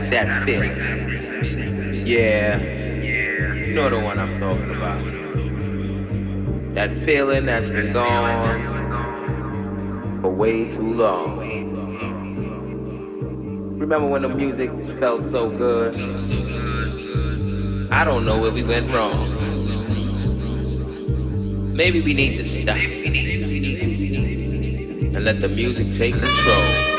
back that feeling. Yeah, you know the one I'm talking about. That feeling that's been gone for way too long. Remember when the music felt so good? I don't know where we went wrong. Maybe we need to stop and let the music take control.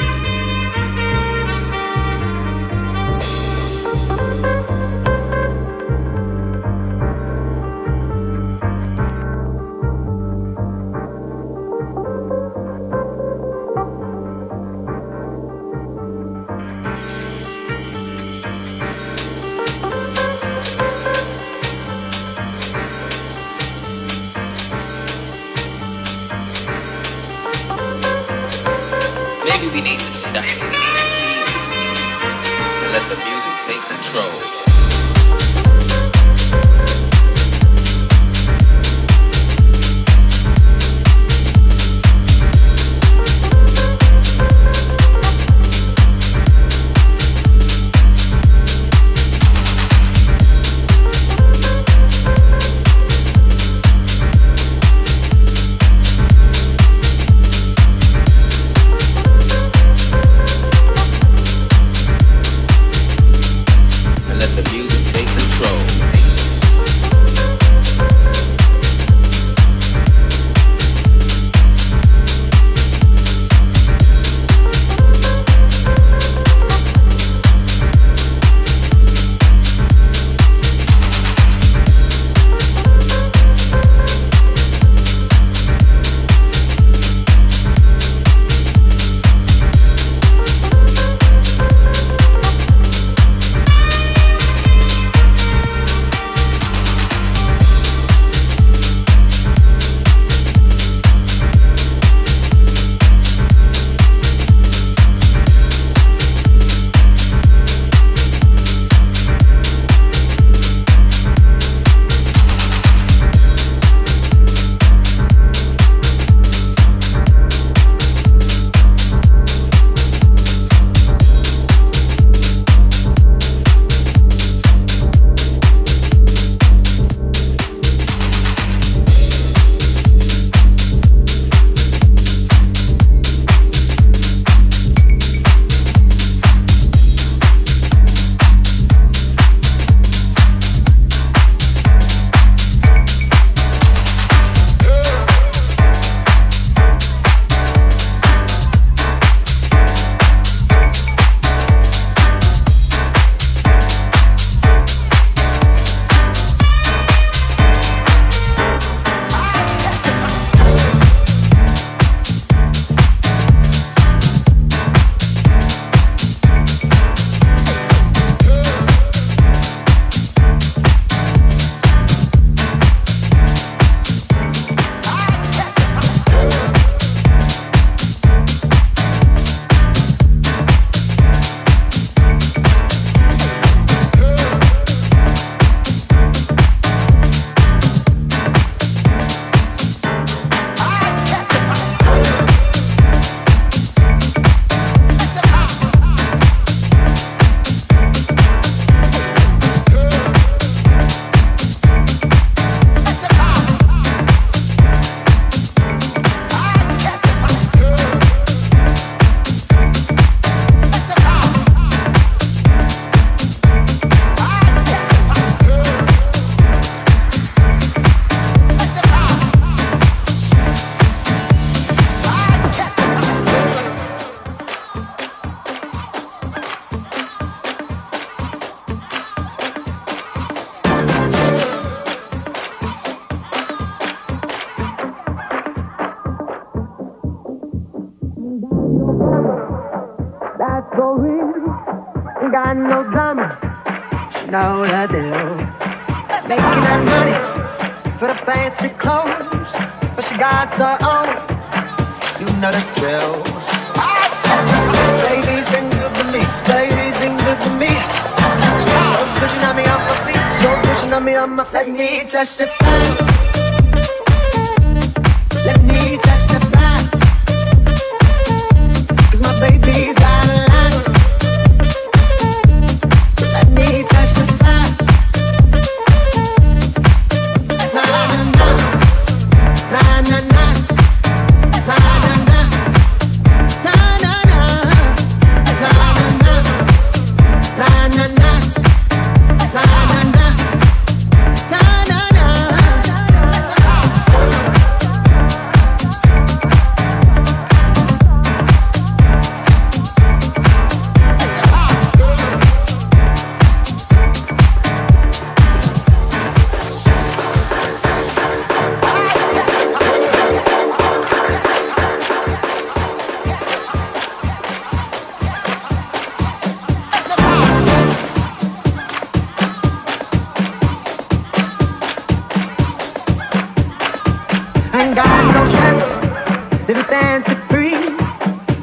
fancy free.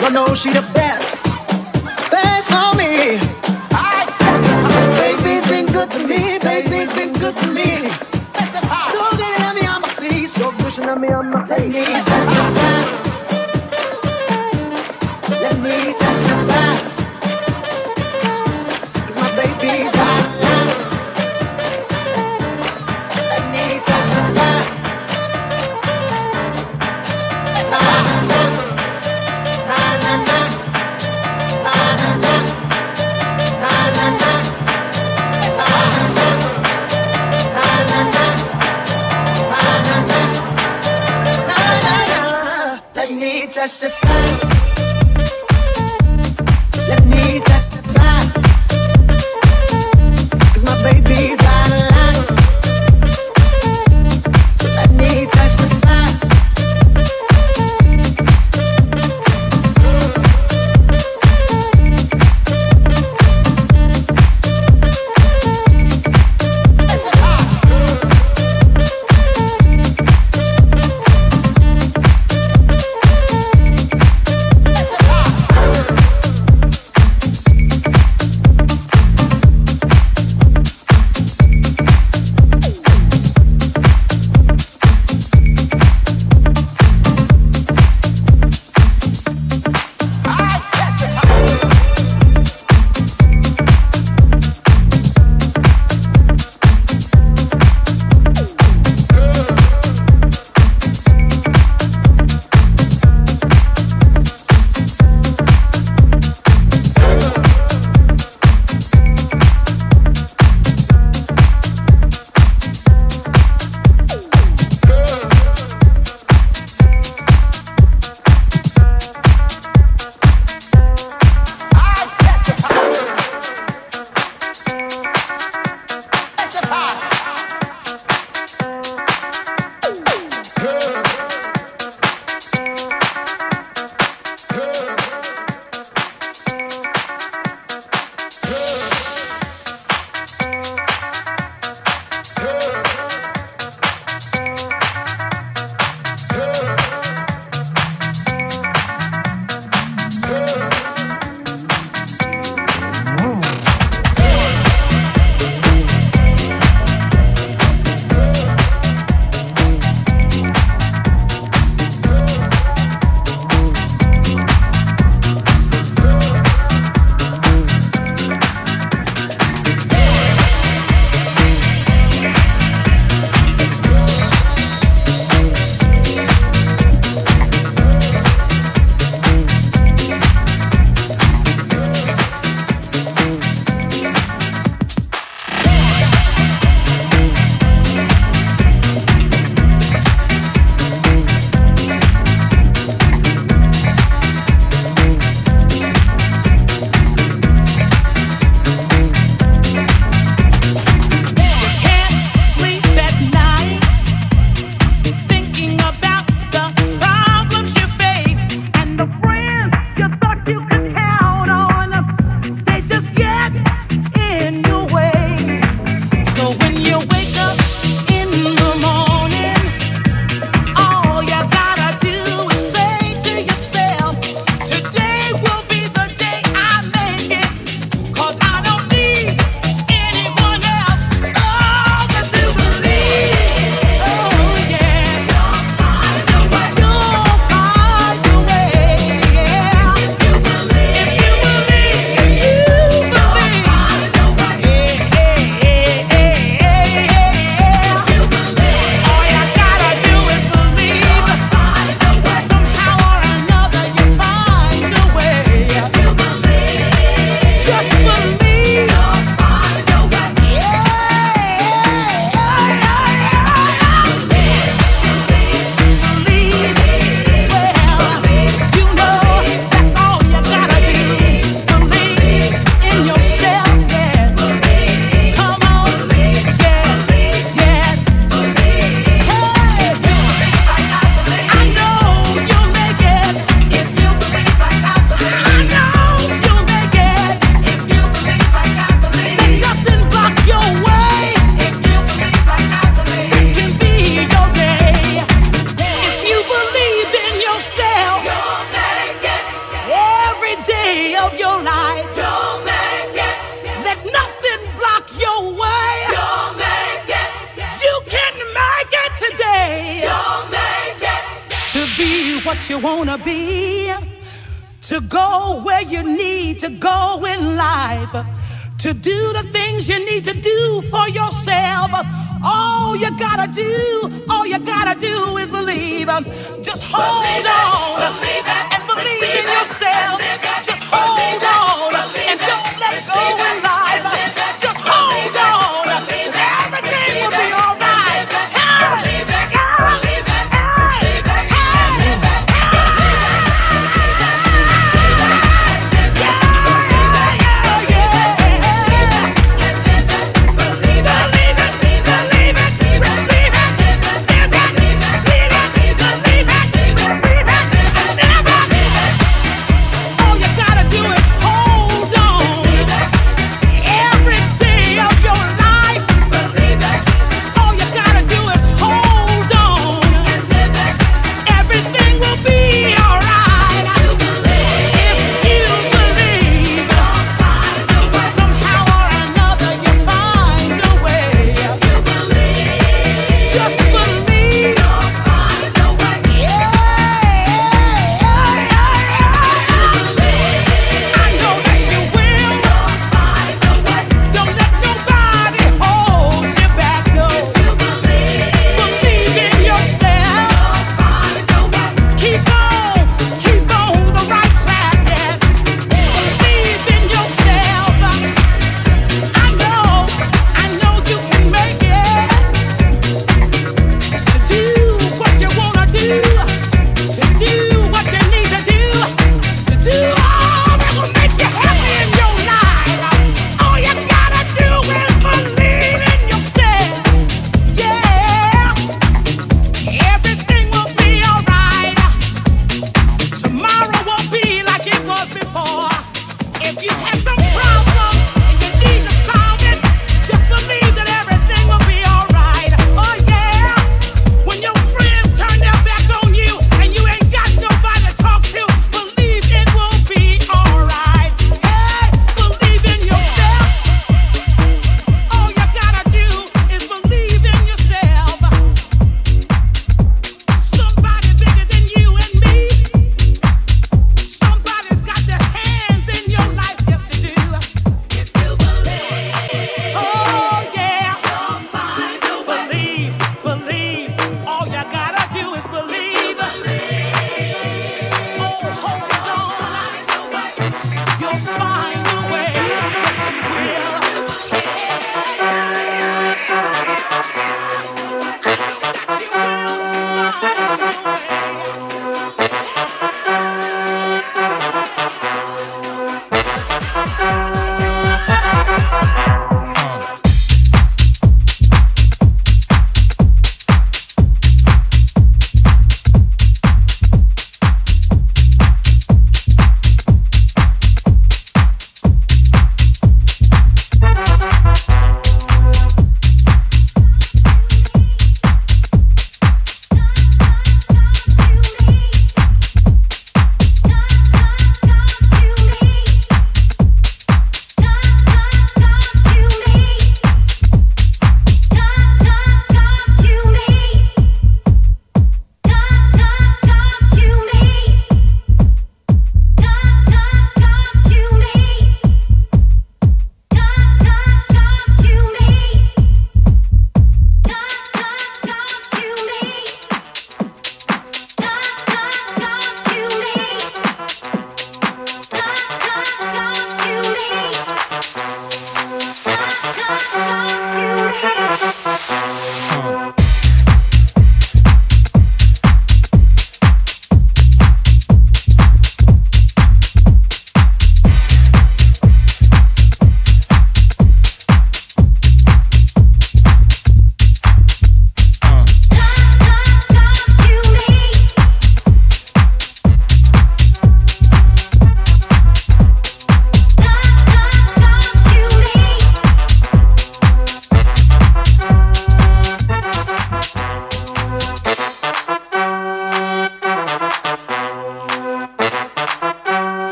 Well, no, she the best, best for me. Baby's been good to me, baby's been good to me. So good to me on my feet, so good to me on my knees.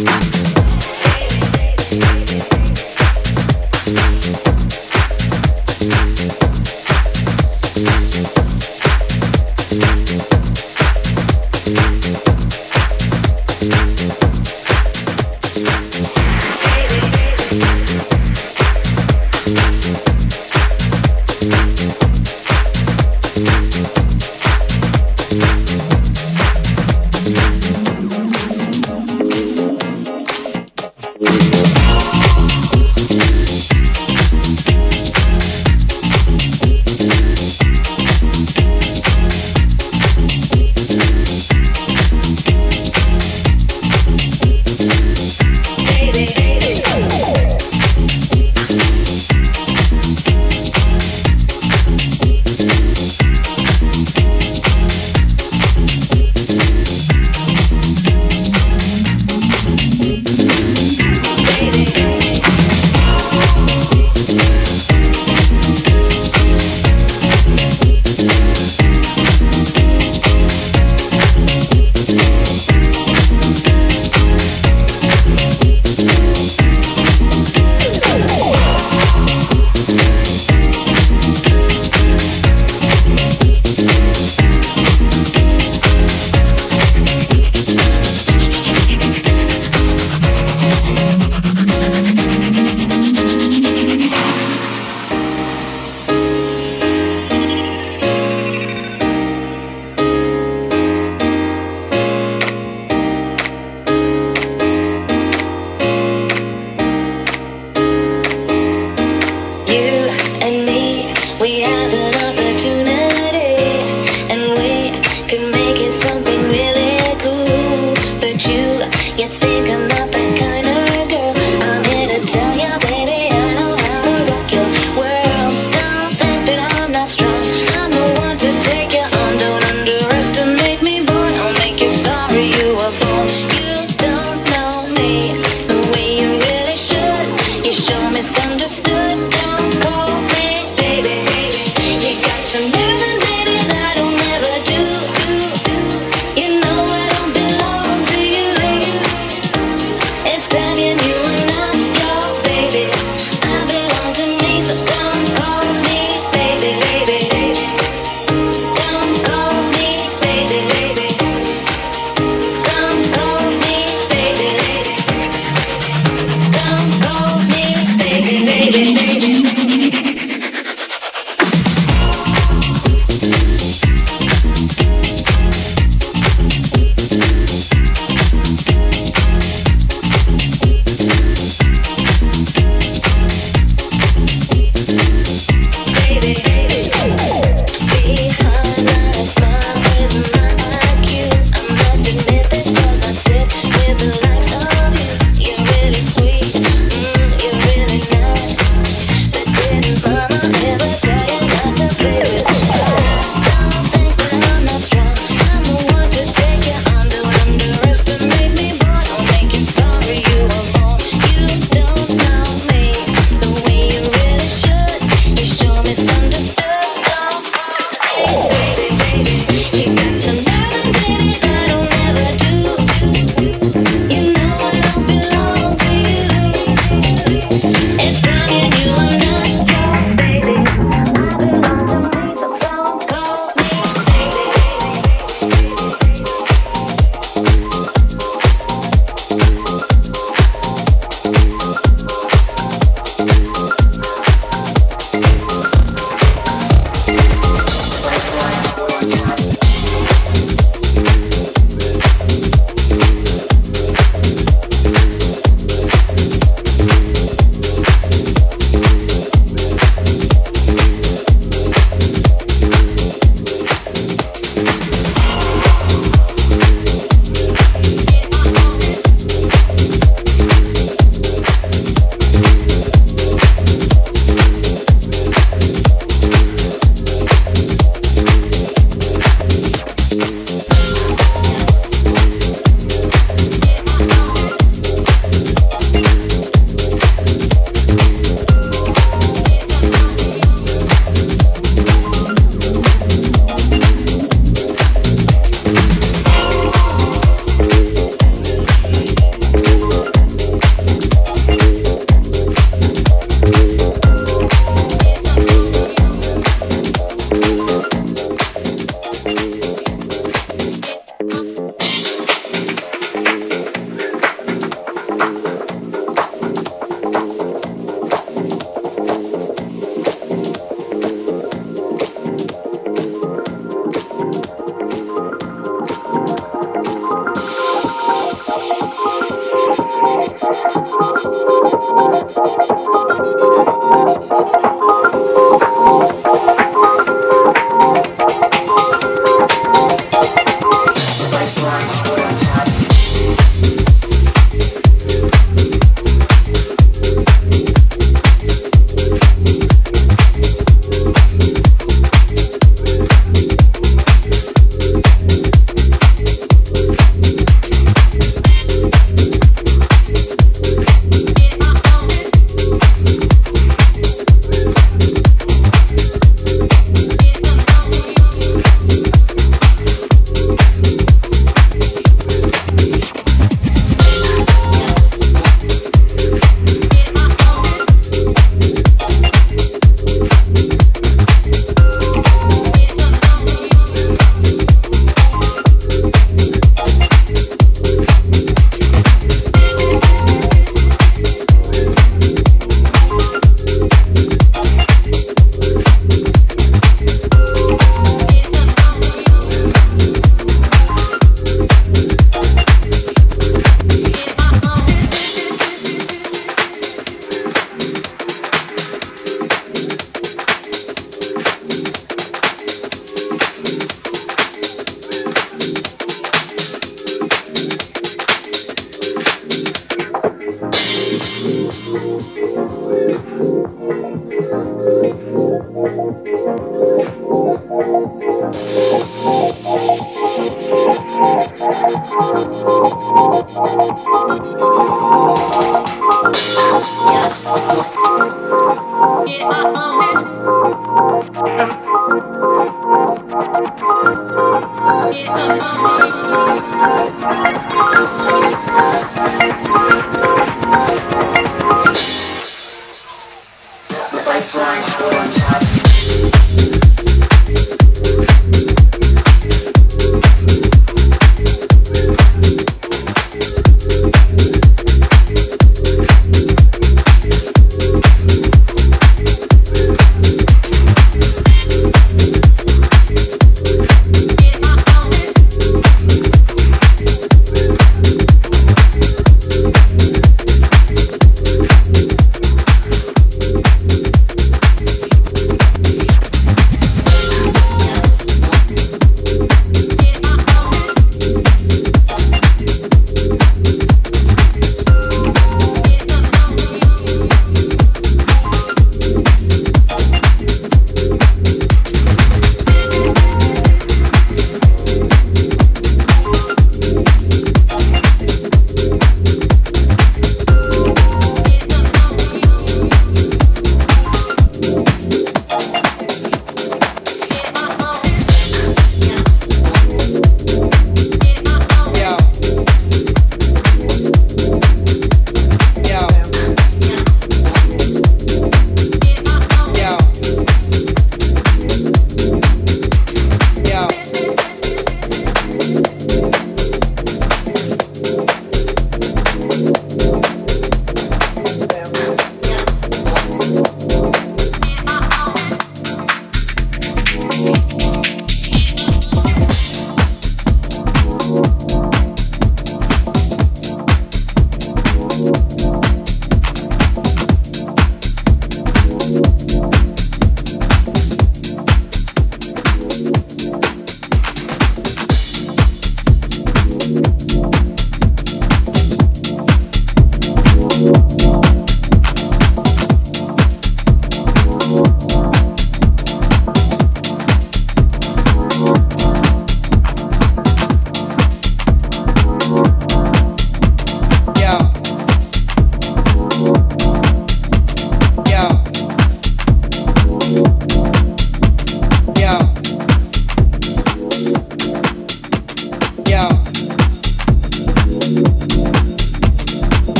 It's